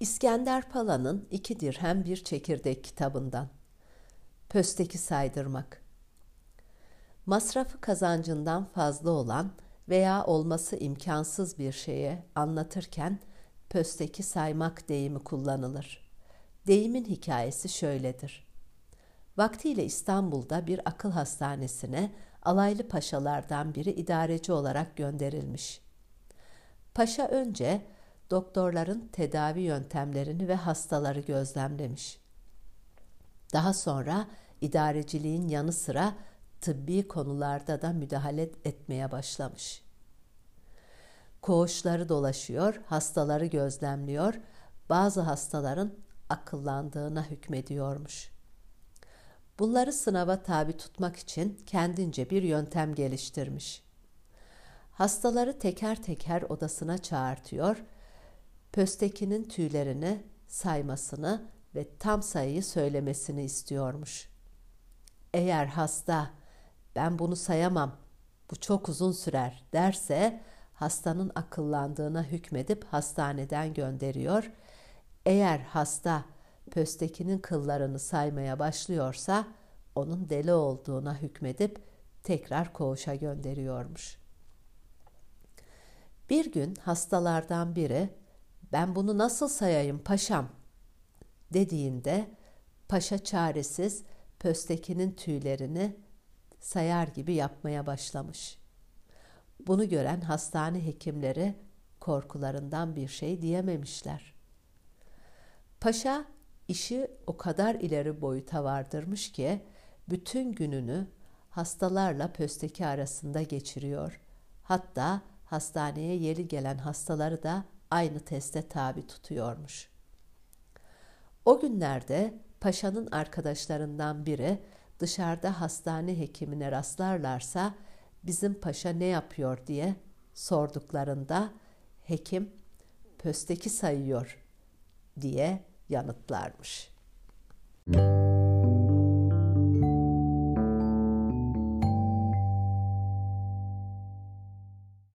İskender Pala'nın iki dirhem bir çekirdek kitabından. Pösteki saydırmak. Masrafı kazancından fazla olan veya olması imkansız bir şeye anlatırken pösteki saymak deyimi kullanılır. Deyimin hikayesi şöyledir. Vaktiyle İstanbul'da bir akıl hastanesine alaylı paşalardan biri idareci olarak gönderilmiş. Paşa önce doktorların tedavi yöntemlerini ve hastaları gözlemlemiş. Daha sonra idareciliğin yanı sıra tıbbi konularda da müdahale etmeye başlamış. Koğuşları dolaşıyor, hastaları gözlemliyor, bazı hastaların akıllandığına hükmediyormuş. Bunları sınava tabi tutmak için kendince bir yöntem geliştirmiş. Hastaları teker teker odasına çağırtıyor, pöstekinin tüylerini saymasını ve tam sayıyı söylemesini istiyormuş. Eğer hasta ben bunu sayamam, bu çok uzun sürer derse hastanın akıllandığına hükmedip hastaneden gönderiyor. Eğer hasta pöstekinin kıllarını saymaya başlıyorsa onun deli olduğuna hükmedip tekrar koğuşa gönderiyormuş. Bir gün hastalardan biri ben bunu nasıl sayayım paşam dediğinde paşa çaresiz pöstekinin tüylerini sayar gibi yapmaya başlamış. Bunu gören hastane hekimleri korkularından bir şey diyememişler. Paşa işi o kadar ileri boyuta vardırmış ki bütün gününü hastalarla pösteki arasında geçiriyor. Hatta hastaneye yeri gelen hastaları da aynı teste tabi tutuyormuş. O günlerde paşanın arkadaşlarından biri dışarıda hastane hekimine rastlarlarsa bizim paşa ne yapıyor diye sorduklarında hekim pösteki sayıyor diye yanıtlarmış. Müzik